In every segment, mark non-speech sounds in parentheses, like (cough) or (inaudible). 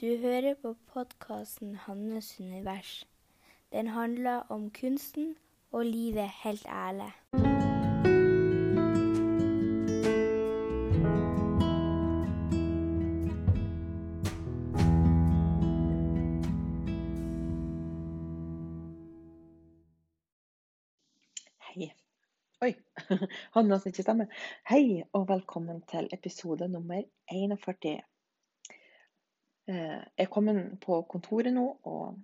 Du hører på podkasten 'Hannes univers'. Den handler om kunsten og livet helt ærlig. Hei. Oi, (laughs) Hannas ikke stemme. Hei, og velkommen til episode nummer 41. Eh, Jeg er kommet på kontoret nå og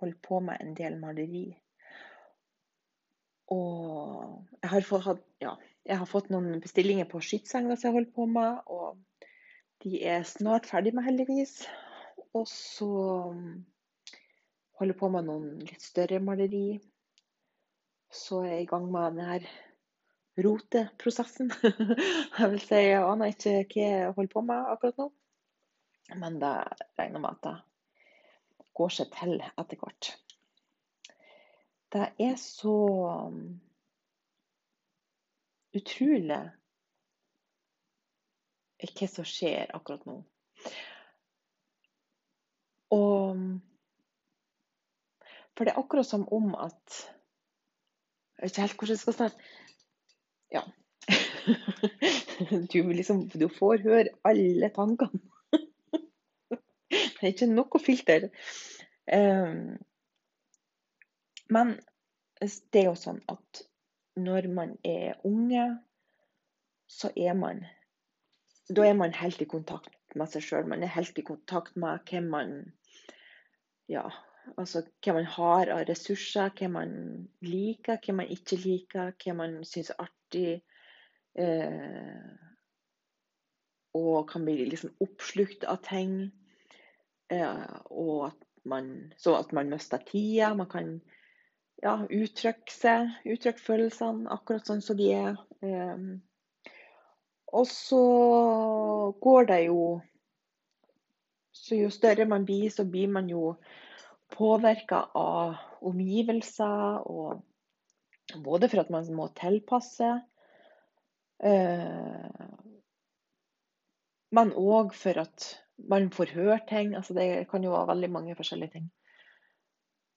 holder på med en del maleri. Og jeg har fått, ja, jeg har fått noen bestillinger på skytsenger som jeg holder på med, og de er snart ferdig med, heldigvis. Og så mm, holder jeg på med noen litt større maleri. Så er jeg i gang med denne roteprosessen. (laughs) Jeg vil si jeg aner ikke hva jeg holder på med akkurat nå. Men det regner med at det går seg til etter hvert. Det er så um, utrolig hva som skjer akkurat nå. Og For det er akkurat som om at Jeg vet ikke helt hvordan jeg skal starte. Ja. (laughs) Du, liksom, du får høre alle tankene. Det er ikke noe filter. Um, men det er jo sånn at når man er unge, så er man Da er man helt i kontakt med seg sjøl. Man er helt i kontakt med hvem man Ja, altså hva man har av ressurser, hva man liker, hva man ikke liker, hva man syns er artig. Eh, og kan bli liksom oppslukt av ting. Eh, og at man, så at man mister tida. Man kan ja, uttrykke seg, uttrykke følelsene akkurat sånn som de er. Eh, og så går det jo Så jo større man blir, så blir man jo påvirka av omgivelser. Og både for at man må tilpasse, eh, men òg for at man får høre ting. Altså det kan jo være veldig mange forskjellige ting.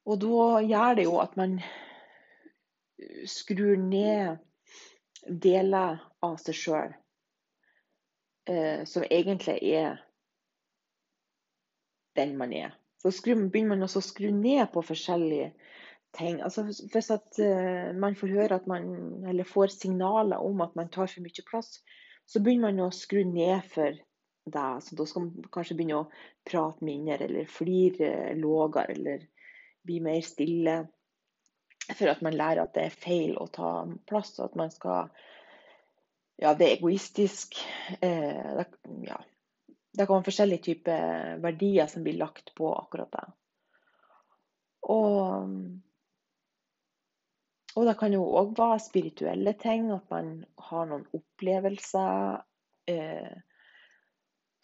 Og da gjør det jo at man skrur ned deler av seg sjøl eh, som egentlig er den man er. Så skru, begynner man også å skru ned på forskjellige ting. Altså Hvis at eh, man får høre at man, eller får signaler om at man tar for mye plass, så begynner man å skru ned for det. Så da skal man kanskje begynne å prate mindre, eller flire lavere, eller bli mer stille. For at man lærer at det er feil å ta plass, og at man skal Ja, det er egoistisk. Eh, det, ja. Det kan være forskjellige typer verdier som blir lagt på akkurat det. Og, og det kan jo òg være spirituelle ting, at man har noen opplevelser eh,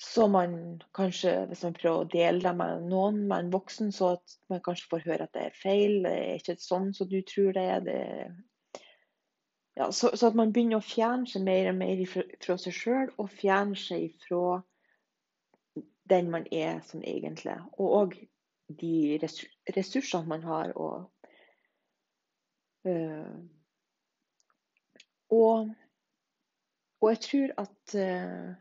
som man kanskje, hvis man prøver å dele det med noen, med en voksen, så at man kanskje får høre at det er feil, det er ikke sånn som du tror det er. Det, ja, så, så, at man begynner å fjerne seg mer og mer fra, seg sjøl, og fjerne seg fra den man er sånn egentlig. Og òg de ressursene man har. Og, øh, og, og jeg tror at øh,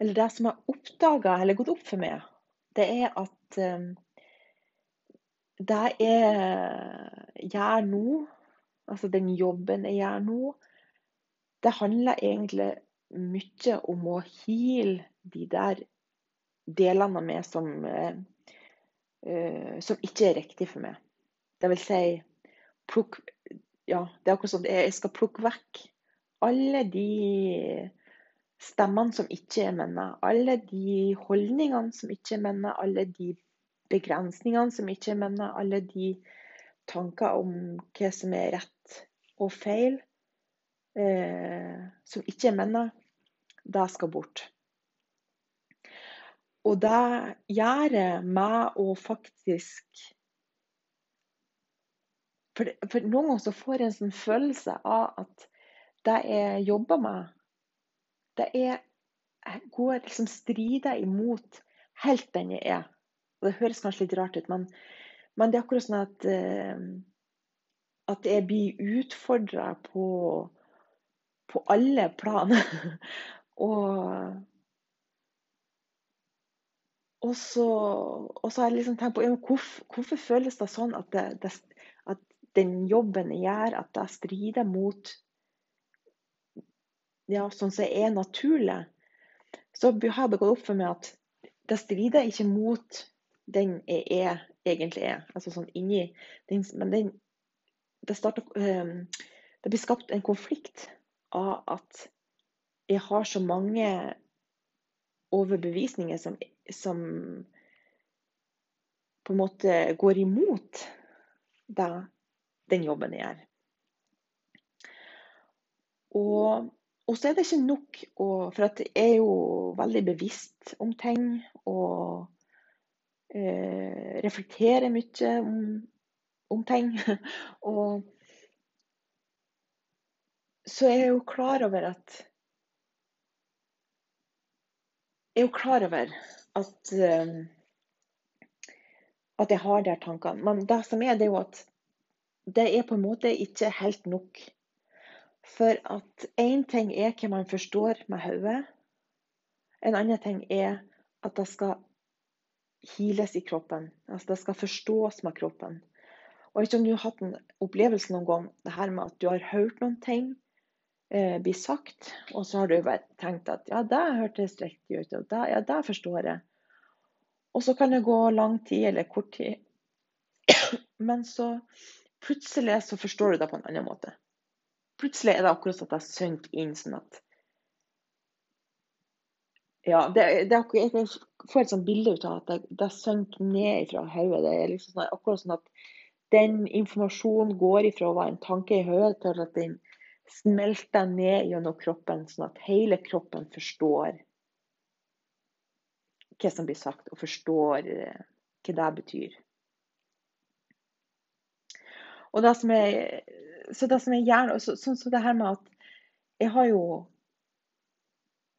Eller det som har oppdaga, eller gått opp for meg, det er at øh, det jeg gjør nå, altså den jobben jeg gjør nå, det handler egentlig mye om å heale de der delene av meg som, uh, som ikke er riktig for meg. Det vil si plukk, ja, Det er akkurat som jeg skal plukke vekk alle de stemmene som ikke er mine. Alle de holdningene som ikke er mine. Alle de begrensningene som ikke er mine. Alle de tanker om hva som er rett og feil, eh, som ikke er mine. Det skal bort. Og det gjør meg å faktisk for, for, noen ganger så får jeg en sånn følelse av at det jeg jobber med, det er Jeg går liksom strider imot helt den jeg er. Og Det høres kanskje litt rart ut, men, men det er akkurat sånn at, eh, at jeg blir utfordra på, på alle plan. (laughs) og, og, så, og så har jeg liksom tenkt på hvorfor, hvorfor føles det sånn at, det, det, at den jobben jeg gjør, at jeg strider mot ja, sånn som er naturlig. Så har det gått opp for meg at det strider ikke mot den jeg er, egentlig er. Altså sånn inni den, Men den, det, starter, um, det blir skapt en konflikt av at jeg har så mange overbevisninger som, som på en måte går imot det, den jobben jeg gjør. Og og så er det ikke nok å For at jeg er jo veldig bevisst om ting og eh, reflekterer mye om, om ting. (laughs) og så er jeg jo klar over at Jeg er jo klar over at eh, at jeg har de tankene. Men det som er, det er jo at det er på en måte ikke helt nok. For at én ting er hva man forstår med hodet. En annen ting er at det skal hiles i kroppen. Altså det skal forstås med kroppen. Og ikke om du har hatt en opplevelse noen gang det her med at du har hørt noen ting eh, bli sagt, og så har du bare tenkt at ja, det hørtes riktig ut, og det, ja, det forstår jeg. Og så kan det gå lang tid eller kort tid. (clears throat) Men så plutselig så forstår du det på en annen måte plutselig er det akkurat som at jeg synker inn sånn at Ja, det, det er akkurat, jeg får et sånt bilde ut av at det, det synker ned fra hodet. Det er liksom sånn, akkurat sånn at den informasjonen går ifra å være en tanke i hodet til at den smelter ned gjennom kroppen, sånn at hele kroppen forstår hva som blir sagt, og forstår eh, hva det betyr. Og det som er så det som jeg gjerne Sånn som det her med at jeg har jo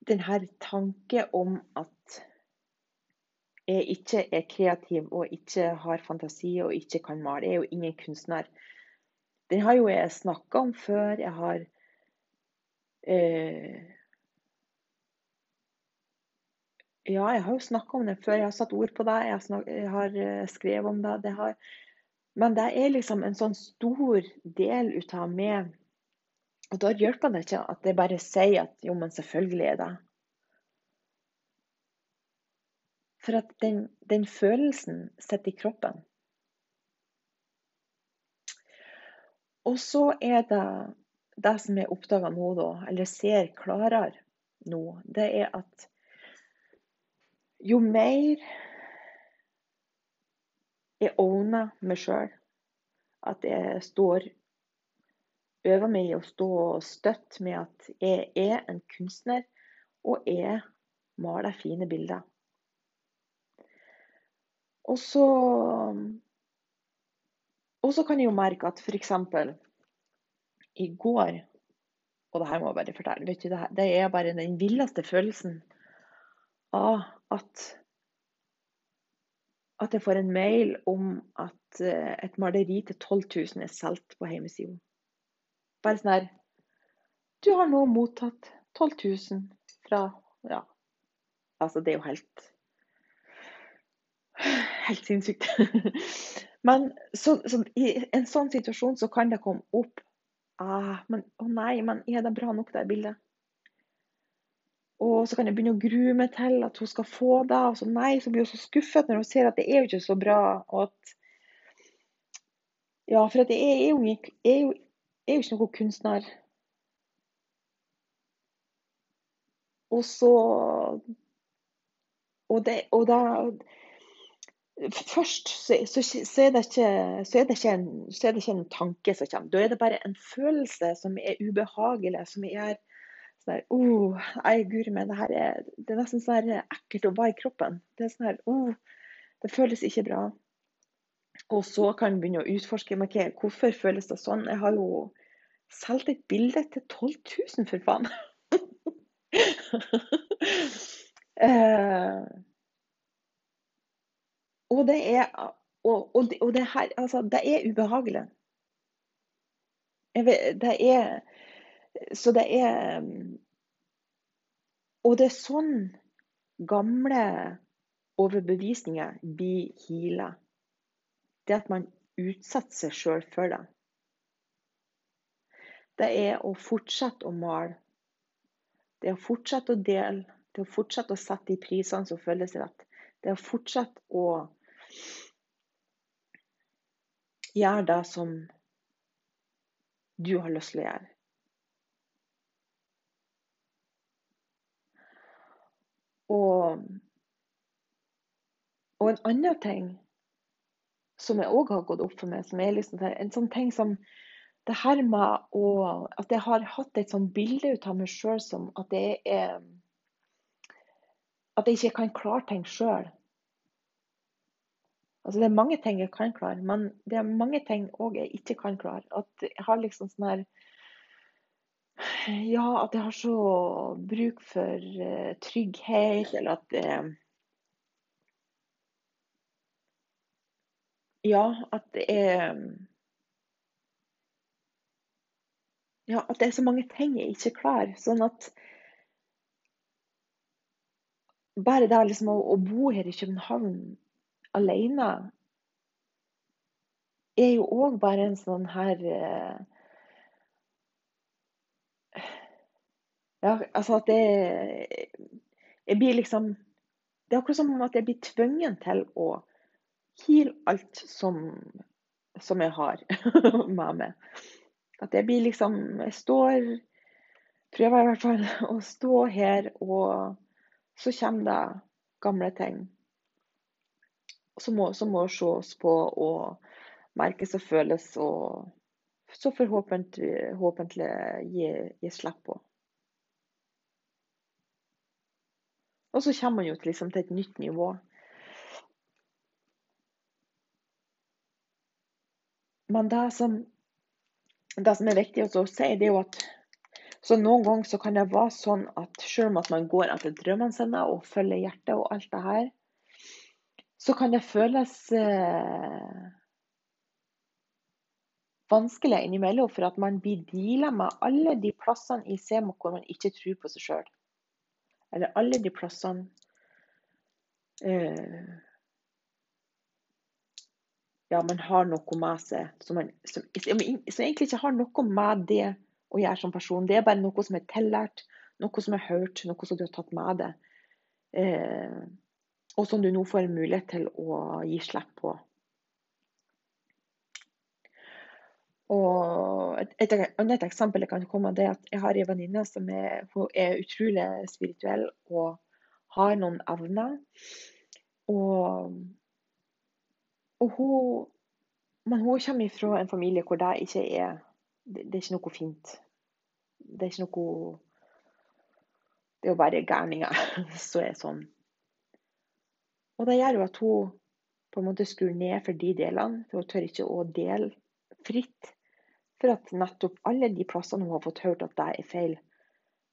den her tanke om at jeg ikke er kreativ og ikke har fantasi og ikke kan male. Jeg er jo ingen kunstner. Den har jo jeg snakka om før. Jeg har eh, Ja, jeg har jo snakka om det før. Jeg har satt ord på det. Jeg har, snak, jeg har eh, skrevet om det. det har, men det er liksom en sånn stor del ut av meg. Og da hjelper det ikke at jeg bare sier at jo, men selvfølgelig er det. For at den, den følelsen sitter i kroppen. Og så er det det som jeg oppdaga nå, da, eller ser klarere nå, det er at jo mer jeg owner meg sjøl. At jeg står Øver meg i å stå støtt med at jeg er en kunstner, og jeg maler fine bilder. Og så Og så kan jeg jo merke at f.eks. i går Og det her må jeg bare fortelle. vet du, det, er bare den villeste følelsen av at at jeg får en mail om at eh, et maleri til 12 000 er solgt på hjemmesida. Bare sånn her Du har nå mottatt 12 000 fra Ja, altså det er jo helt Helt sinnssykt. (laughs) Men så, så, i en sånn situasjon så kan det komme opp ah, men, Å nei, men er det bra nok, det bildet? Og så kan jeg begynne å grue meg til at hun skal få det. Og så nei, så blir hun så skuffet når hun ser at det er jo ikke så bra. Og at Ja, for at jeg er jo, jeg er jo, jeg er jo ikke noen kunstner. Og så Og, det, og da Først så, så, så, er ikke, så, er ikke en, så, er det ikke en, tanke som kommer. Da er det bare en følelse som er ubehagelig, som er sånn oh, Nei, guri meg, det her er, det er nesten sånn ekkelt å være i kroppen. Det er sånn her, oh, det føles ikke bra. Og så kan en begynne å utforske okay, hvorfor føles det sånn. Jeg har jo solgt et bilde til 12 000, for faen. (laughs) eh, Og det er, og, og, og det her, altså, det er ubehagelig. Vet, det er Så det er Og det er sånn gamle overbevisninger blir heala. Det at man utsetter seg sjøl for det. Det er å fortsette å male. Det er å fortsette å dele. Det er å fortsette å sette de prisene som føles rett. Det er å fortsette å gjøre det som du har lyst til å gjøre. Og, og en annen ting som jeg òg har gått opp for meg, som er liksom en sånn ting som det her med å At jeg har hatt et sånt bilde ut av meg sjøl som at jeg er At jeg ikke kan klare ting sjøl. Altså, det er mange ting jeg kan klare, men det er mange ting òg jeg ikke kan klare. At jeg har liksom sånn her Ja, at jeg har så bruk for uh, trygghet, eller at uh, Ja, at det er Ja, at det er så mange ting jeg ikke klarer. Sånn at bare det liksom å, å bo her i København alene er jo òg bare en sånn her eh, Ja, altså at det Jeg blir liksom Det er akkurat som at jeg blir tvunget til å heale alt som, som jeg har (laughs) med meg. At jeg blir liksom Jeg står Prøver i hvert fall å stå her, og så kommer det gamle ting som må, som må ses på og merkes og føles, og så forhåpentlig gi, gi slipp på. Og så kommer man jo til, liksom, til et nytt nivå. Men det som, det som er viktig å si, det er jo at så noen ganger så kan det være sånn at selv om at man går etter drømmene sine og følger hjertet og alt det her, så kan det føles eh, vanskelig innimellom, for at man blir deala med alle de plassene i Semo hvor man ikke tror på seg sjøl. Eller alle de plassene eh, Ja, man har noe med seg som, man, som, som, egentlig ikke har noe med det å gjøre som person. Det er bare noe som er tillært, noe som er hørt, noe som du har tatt med deg. Eh, og som du nå får en mulighet til å gi slipp på. Og et, et, annet eksempel kan komme det er at jeg har en venninne som er, er, utrolig spirituell og har noen evner. Og, og hun, men hun kommer fra en familie hvor det ikke er det, det er ikke noe fint. Det er ikke noe Det er jo bare gærninger (laughs) som er sånn. Og det gjør jo at hun på en måte skrur ned for de delene. For hun tør ikke å dele fritt. For at nettopp alle de plassene hun har fått hørt at det er feil,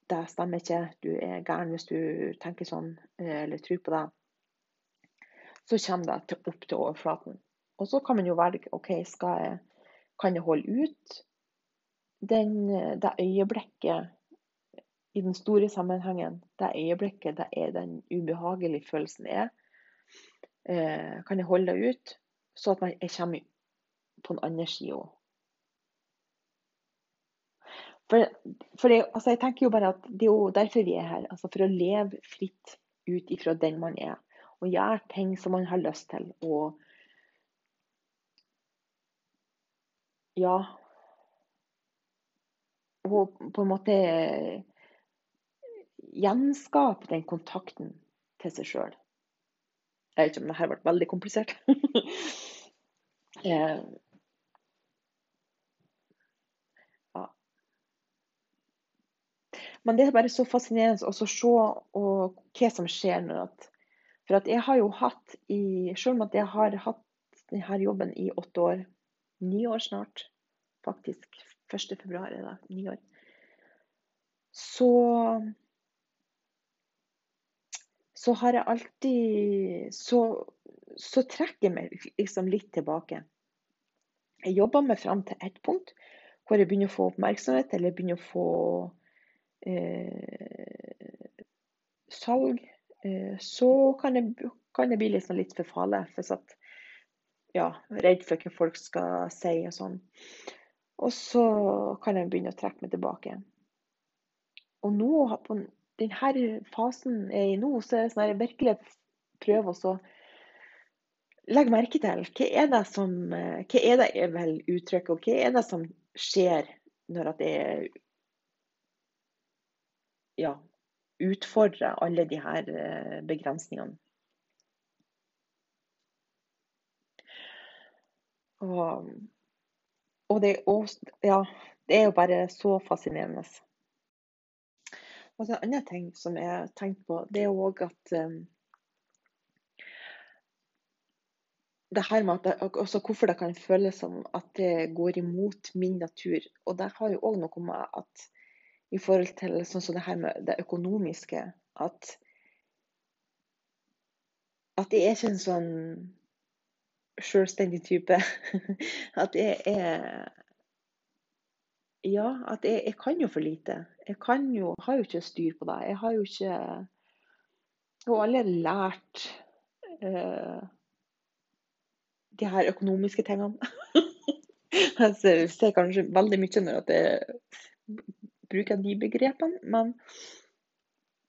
det stemmer ikke, du er gæren hvis du tenker sånn eh, eller tror på det, så kommer det opp til overflaten. Og så kan man jo velge OK, skal jeg, kan jeg holde ut den, det øyeblikket i den store sammenhengen, det øyeblikket det er den ubehagelige følelsen er, eh, kan jeg holde det ut, så at jeg kommer på den andre sida. For, for det, altså jeg tenker jo bare at det er jo derfor vi er her. altså For å leve fritt ut ifra den man er. Og gjøre ting som man har lyst til. Og ja Og på en måte gjenskape den kontakten til seg sjøl. Jeg vet ikke om det her ble veldig komplisert. (laughs) eh, ja. Men det er bare så fascinerende å se og, hva som skjer nå. For at jeg har jo hatt i Selv om at jeg har hatt denne jobben i åtte år, ni år snart, faktisk 1.2 er det ni år, så så har jeg alltid så, så trekker jeg meg liksom litt tilbake. Jeg jobber meg fram til ett punkt hvor jeg begynner å få oppmerksomhet, eller begynner å få eh, salg. Eh, så kan det, kan det bli liksom litt forfallet. For at, ja, redd for hva folk skal si og sånn. Og så kan jeg begynne å trekke meg tilbake. Og nå, på denne fasen jeg er i nå, så er det sånn at jeg virkelig prøver å legge merke til hva er det som hva er det jeg vil uttrykke, og hva er det som skjer når jeg ja, utfordre alle de her eh, begrensningene. Og, og, det, og ja, det er jo bare så fascinerende. Og så En annen ting som jeg har tenkt på, det er òg at um, det her med at det, altså Hvorfor det kan føles som at det går imot min natur. Og det har jo òg noe med at i forhold til sånn som det her med det økonomiske At, at jeg er ikke en sånn selvstendig type. (laughs) At jeg er ja, at jeg, jeg, kan jo for lite. Jeg kan jo, har jo ikke styr på det. Jeg har jo ikke Jeg har aldri lært uh, de her økonomiske tingene. (laughs) altså, jeg ser kanskje veldig mye når at jeg bruker de begrepene, men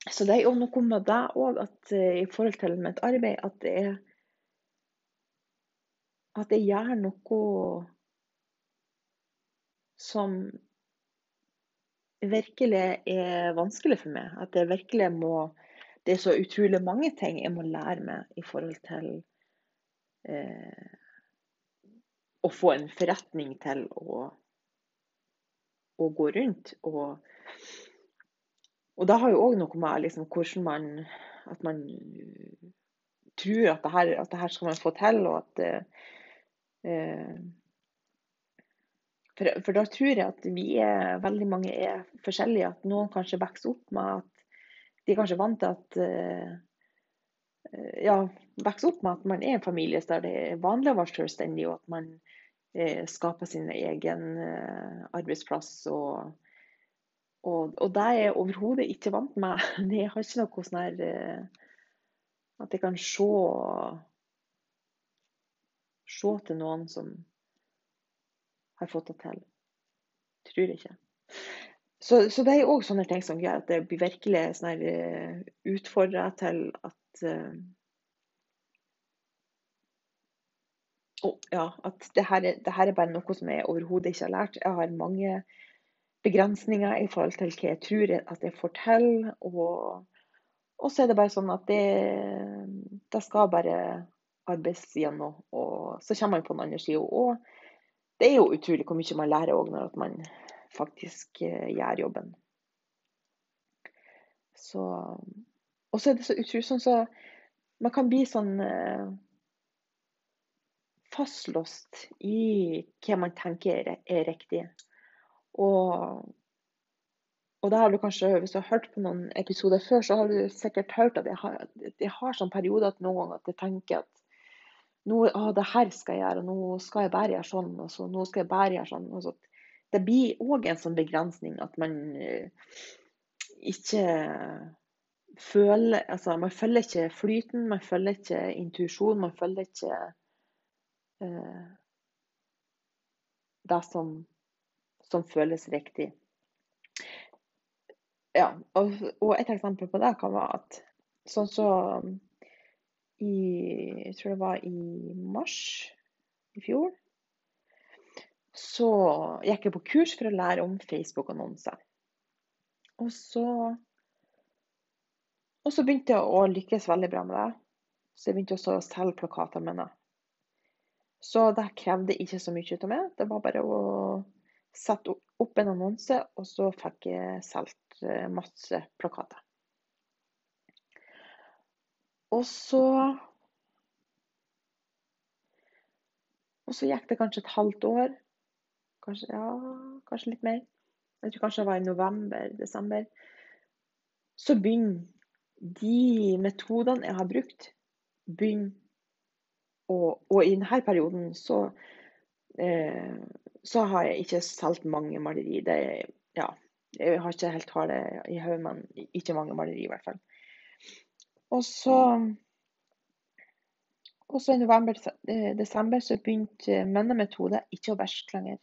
så det er jo noe med det òg, uh, i forhold til mitt arbeid, at det er at jeg gjør noe som virkelig er vanskelig for meg. At jeg virkelig må Det er så utrolig mange ting jeg må lære meg i forhold til eh, å få en forretning til å, å gå rundt. Og, og det har jo òg noe med liksom, hvordan man At man tror at det, her, at det her skal man få til, og at eh, for, for, da tror jeg at vi er, veldig mange er forskjellige. At noen kanskje vokser opp med at de er kanskje vant til at eh, Ja, vokser opp med at man er en familie der det er vanlig å være selvstendig, og at man uh, skaper sin egen uh, arbeidsplass. Og, og, og, det er jeg overhodet ikke vant med. (laughs) Jeg har ikke noe sånn her At jeg kan se, se til noen som har fått det til. Tror ikke. Så, så det er òg sånne ting som gjør at det blir virkelig sånn utfordra til at oh, ja, at det her, det her, er bare noe som jeg overhodet ikke har lært. Jeg har mange begrensninger i forhold til hva jeg tror at jeg til. Og, og så er det bare sånn at det, det skal bare arbeides gjennom. Og så kommer man på den andre sida. Og det er jo utrolig hvor mye man lærer òg når man faktisk uh, gjør jobben. Så Og så er det så utrolig sånn så Man kan bli sånn uh, fastlåst i hva man tenker er, riktig. Og, og det har du kanskje, hvis du har hørt på noen episoder før, så har du sikkert hørt at jeg har, jeg har sånn periode at noen ganger at jeg tenker at nå, å, det her skal jeg gjøre, nå skal jeg bare gjøre sånn, og så nå skal jeg bare gjøre sånn. Og så. Det blir òg en sånn begrensning at man eh, ikke føler Altså, man følger ikke flyten, man følger ikke intuisjon, man følger ikke eh, det som, som, føles riktig. Ja, og, og, et eksempel på det kan være at sånn så i Jeg tror det var i mars i fjor. Så gikk jeg på kurs for å lære om Facebook-annonser. Og så Og så begynte jeg å lykkes veldig bra med det. Så jeg begynte også å selge plakater det. Så det krevde ikke så mye av meg. Det var bare å sette opp en annonse, og så fikk jeg solgt eh, masse plakater. Og så Og så gikk det kanskje et halvt år. Kanskje, ja, kanskje litt mer. Jeg tror kanskje det var i november-desember. Så begynner de metodene jeg har brukt, begynner Og, og i denne perioden så, eh, så har jeg ikke solgt mange maleri. Det, ja, jeg har ikke helt har det i hodet, men ikke mange maleri i hvert fall. Og så og så i november-desember eh, så begynte mennemetode ikke å verste lenger.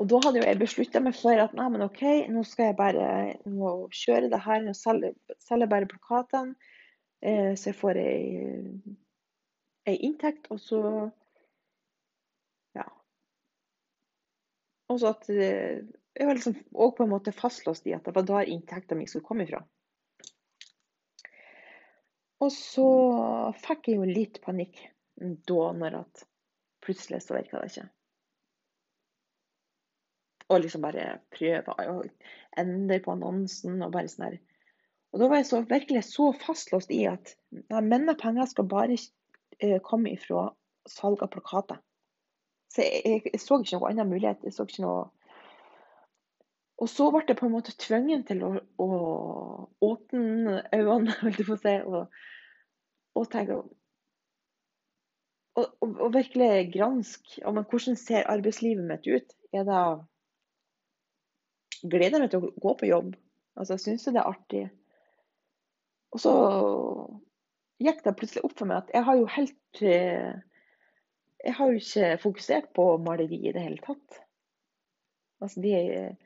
Og da hadde jo jeg beslutta meg for at nei, men OK, nå skal jeg bare nå kjøre det her. Nå selger, jeg bare plakatene, så jeg får ei, ei inntekt. Og så ja. Og så at eh, jeg var liksom òg på en måte fastlåst i at det var der inntekta mi skulle komme ifra. Og så fikk jeg jo litt panikk da, når at plutselig så virka det ikke. Og liksom bare prøve å endre på annonsen og bare sånn her. Og da var jeg så, virkelig så fastlåst i at nei, mine penger skal bare uh, komme ifra salg av plakater. Så jeg, jeg, jeg, så ikke noen annen mulighet. Jeg så ikke noe Og så ble jeg på en måte tvunget til å, å åpne øynene, (laughs) holdt jeg på å si. og og tenke og, og, og, virkelig granske om hvordan ser arbeidslivet mitt ut. Er det Gleder jeg meg til å gå på jobb? Altså, Syns jeg det er artig? Og så gikk det plutselig opp for meg at jeg har jo helt Jeg har jo ikke fokusert på maleri i det hele tatt. Altså, de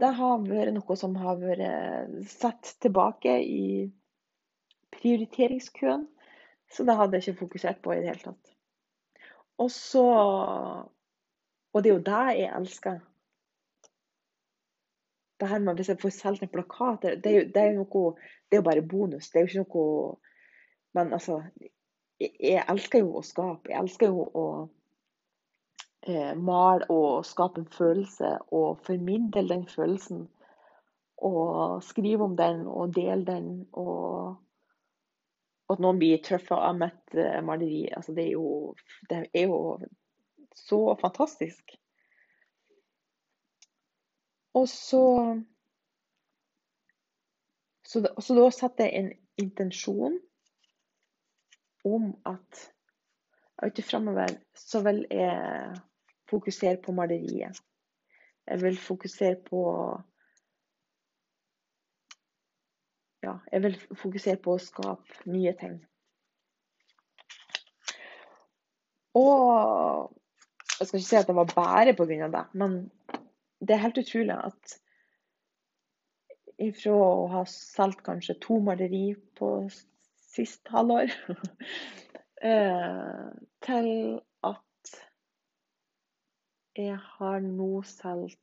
Det har vært noe som har vært satt tilbake i prioriteringskøen. Så det hadde jeg ikke fokusert på i det hele tatt. Og så Og det er jo det jeg elsker. Det her med Hvis jeg får solgt en plakat, det er, jo, det er noe Det er jo bare bonus. Det er jo ikke noe Men altså Jeg elsker jo å skape. Jeg elsker jo å eh, male og skape en følelse og formidle den følelsen. Og skrive om den og dele den og at noen blir truffet av mitt eh, maleri, altså det, er jo, det er jo så fantastisk. Og så så, da, så da satte jeg en intensjon om at ute framover så vil jeg fokusere på maleriet. Jeg vil fokusere på ja, jeg vil fokusere på å skape nye ting. Og jeg skal ikke si at det var bare pga. det, men det er helt utrolig at ifra å ha solgt kanskje to maleri på sist halvår, (laughs) eh, til at jeg har nå solgt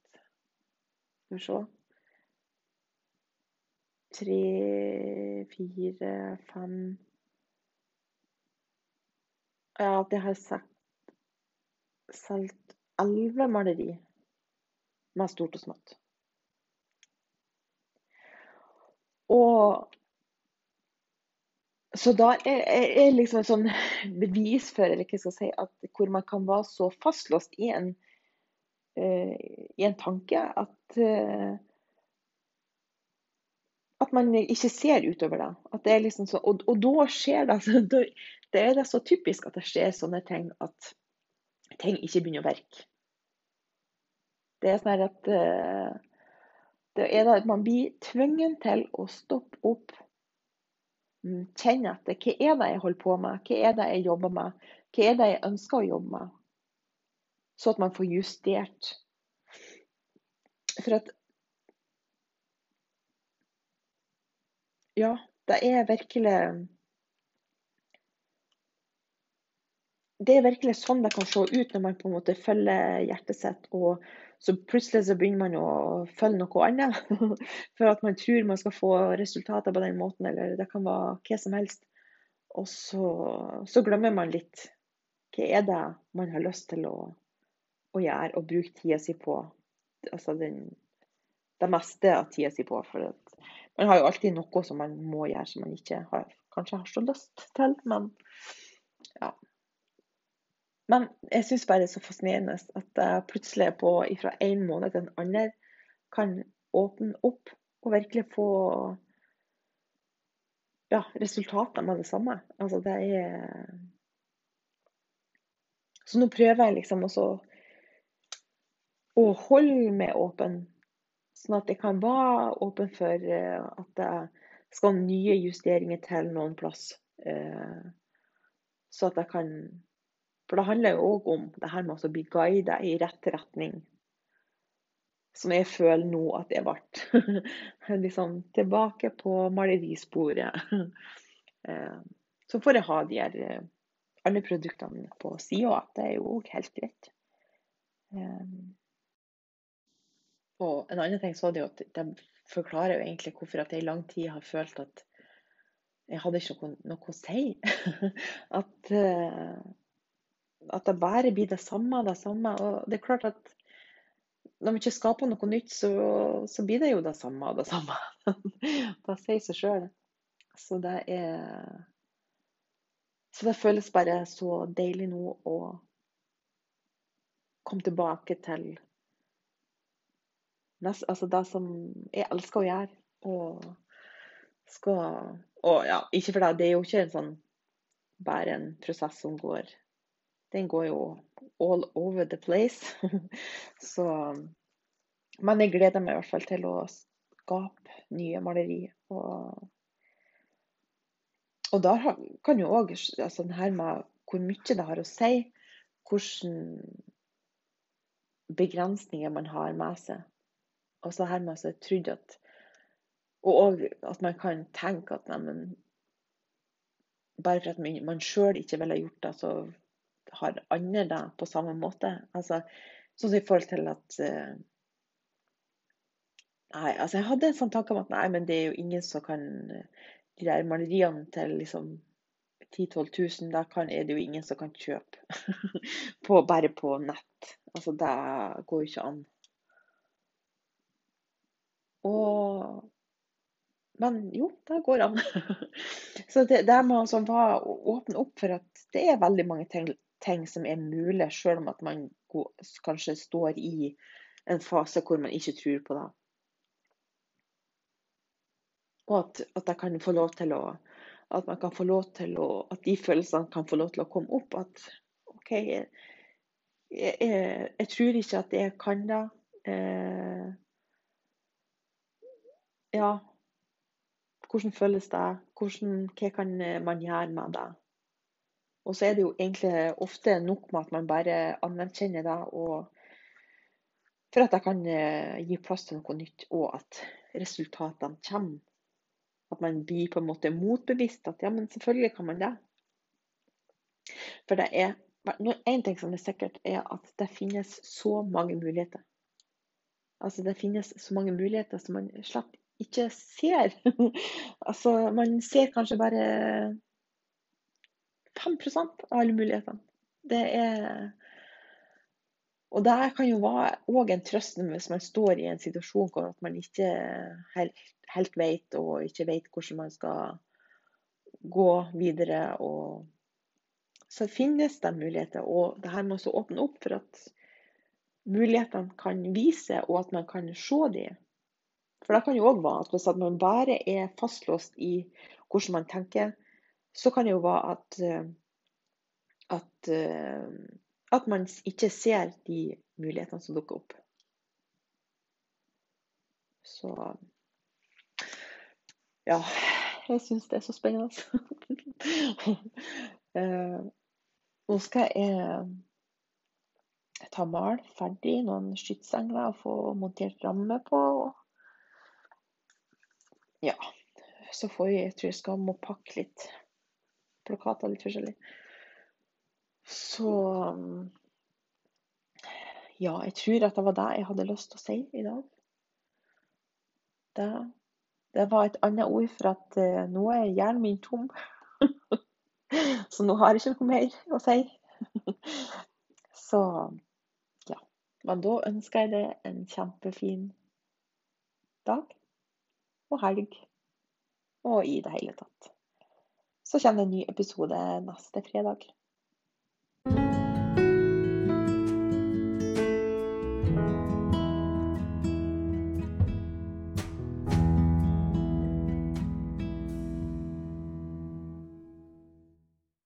Skal vi se tre, fire, fem Ja, at jeg har solgt elleve maleri med stort og smått. Og så da er, er liksom et sånn bevis for eller hva skal si, at hvor man kan være så fastlåst i en, uh, i en tanke at uh, at man ikke ser utover det. Det liksom så, og, og da skjer det altså, Det er det så typisk at det skjer sånne ting at ting ikke begynner å virke. Det er sånn at uh, det er da at man blir tvungen til å stoppe opp, mm, kjenne etter hva er det jeg holder på med, hva er det jeg jobber med, hva er det jeg ønsker å jobbe med. Så at man får justert. For at ja, det er virkelig Det er virkelig sånn det kan se ut når man på en måte følger hjertet sitt, og så plutselig så begynner man å følge noe annet. (laughs) For at man tror man skal få resultater på den måten, eller det kan være hva som helst. Og så, så glemmer man litt hva er det man har lyst til å, å gjøre og bruke tida si på. Altså den, det meste av tida si på. For man har jo alltid noe som man må gjøre som man ikke har, kanskje har så lyst til. Men ja. Men jeg syns bare det er så fascinerende at jeg plutselig på, fra en måned til en annen kan åpne opp og virkelig få ja, resultatene med det samme. Altså det er Så nå prøver jeg liksom også å holde meg åpen, sånn at jeg kan være åpen for eh, at det skal nye justeringer til noen plass. Eh, så at jeg kan For det handler jo òg om det her med å bli guidet i rett retning. Som jeg føler nå at jeg ble. (laughs) liksom tilbake på malerisporet. (laughs) Eh, så får jeg ha de her alle produktene på sida. Det er jo òg helt greit. Og en annen ting så det jo at de forklarer jo egentlig hvorfor at jeg i lang tid har følt at jeg hadde ikke noe, noe å si. (laughs) at, at det bare blir det samme, og det samme. Og det er klart at når vi ikke skaper noe nytt, så, så blir det jo det samme og det samme. (laughs) det sier seg sjøl. Så det er Så det føles bare så deilig nå å komme tilbake til altså det som jeg elsker å gjøre. Og skal Og ja, ikke for det, det er jo ikke en sånn bare en prosess som går Den går jo all over the place. (laughs) Så Men jeg gleder meg i hvert fall til å skape nye maleri. Og, og da kan jo òg altså det her med hvor mye det har å si, hvilke begrensninger man har med seg. Og så her med så trodd at Og at man kan tenke at neimen bare for at man sjøl ikke ville gjort det, så har andre da på samme måte. Altså, sånn i forhold til at uh, Nei, altså jeg hadde en sånn tanke om at nei, men det er jo ingen som kan De der maleriene til liksom 10 000-12 000, da kan, er det jo ingen som kan kjøpe. (laughs) på, bare på nett. Altså, det går jo ikke an. Og Men jo, det går an. (laughs) Så det, det må altså bare åpne opp for at det er veldig mange ting, ting som er mulig, selv om at man kanskje står i en fase hvor man ikke tror på det. Og at, at jeg kan få lov til å at man kan få lov til å At de følelsene kan få lov til å komme opp. At OK, jeg, jeg, jeg tror ikke at jeg kan det. Eh, ja, hvordan føles det? Hvordan, hva kan man gjøre med det? Og så er det jo egentlig ofte nok med at man bare anerkjenner det, og for at det kan eh, gi plass til noe nytt, og at resultatene kommer. At man blir på en måte motbevisst at ja, men selvfølgelig kan man det. For det er én ting som er sikkert, er at det finnes så mange muligheter. Altså det finnes så mange muligheter som man slett ikke ser. (laughs) altså, man ser kanskje bare 5% av alle mulighetene. Det er Og det kan jo være òg en trøst hvis man står i en situasjon hvor man ikke helt, helt vet, og ikke vet hvordan man skal gå videre. Og så finnes det muligheter. Og det her må også åpne opp for at mulighetene kan vise, og at man kan se dem. For det kan jo òg være at hvis man bare er fastlåst i hvordan man tenker, så kan det jo være at, eh, at, eh, at man ikke ser de mulighetene som dukker opp. Så ja, jeg syns det er så spennende. (laughs) Eh, nå skal jeg ta mal ferdig noen skytsengler og få montert ramme på. Ja. Så får jeg, jeg tror jeg skal må pakke litt plakater, litt forskjellig. Så Ja, jeg tror at det var det jeg hadde lyst til å si i dag. Det, det var et annet ord for at uh, nå er hjernen min tom. (laughs) Så nå har jeg ikke noe mer å si. (laughs) Så ja. Men da ønsker jeg deg en kjempefin dag og helg og i det hele tatt. Så kommer det en ny episode neste fredag.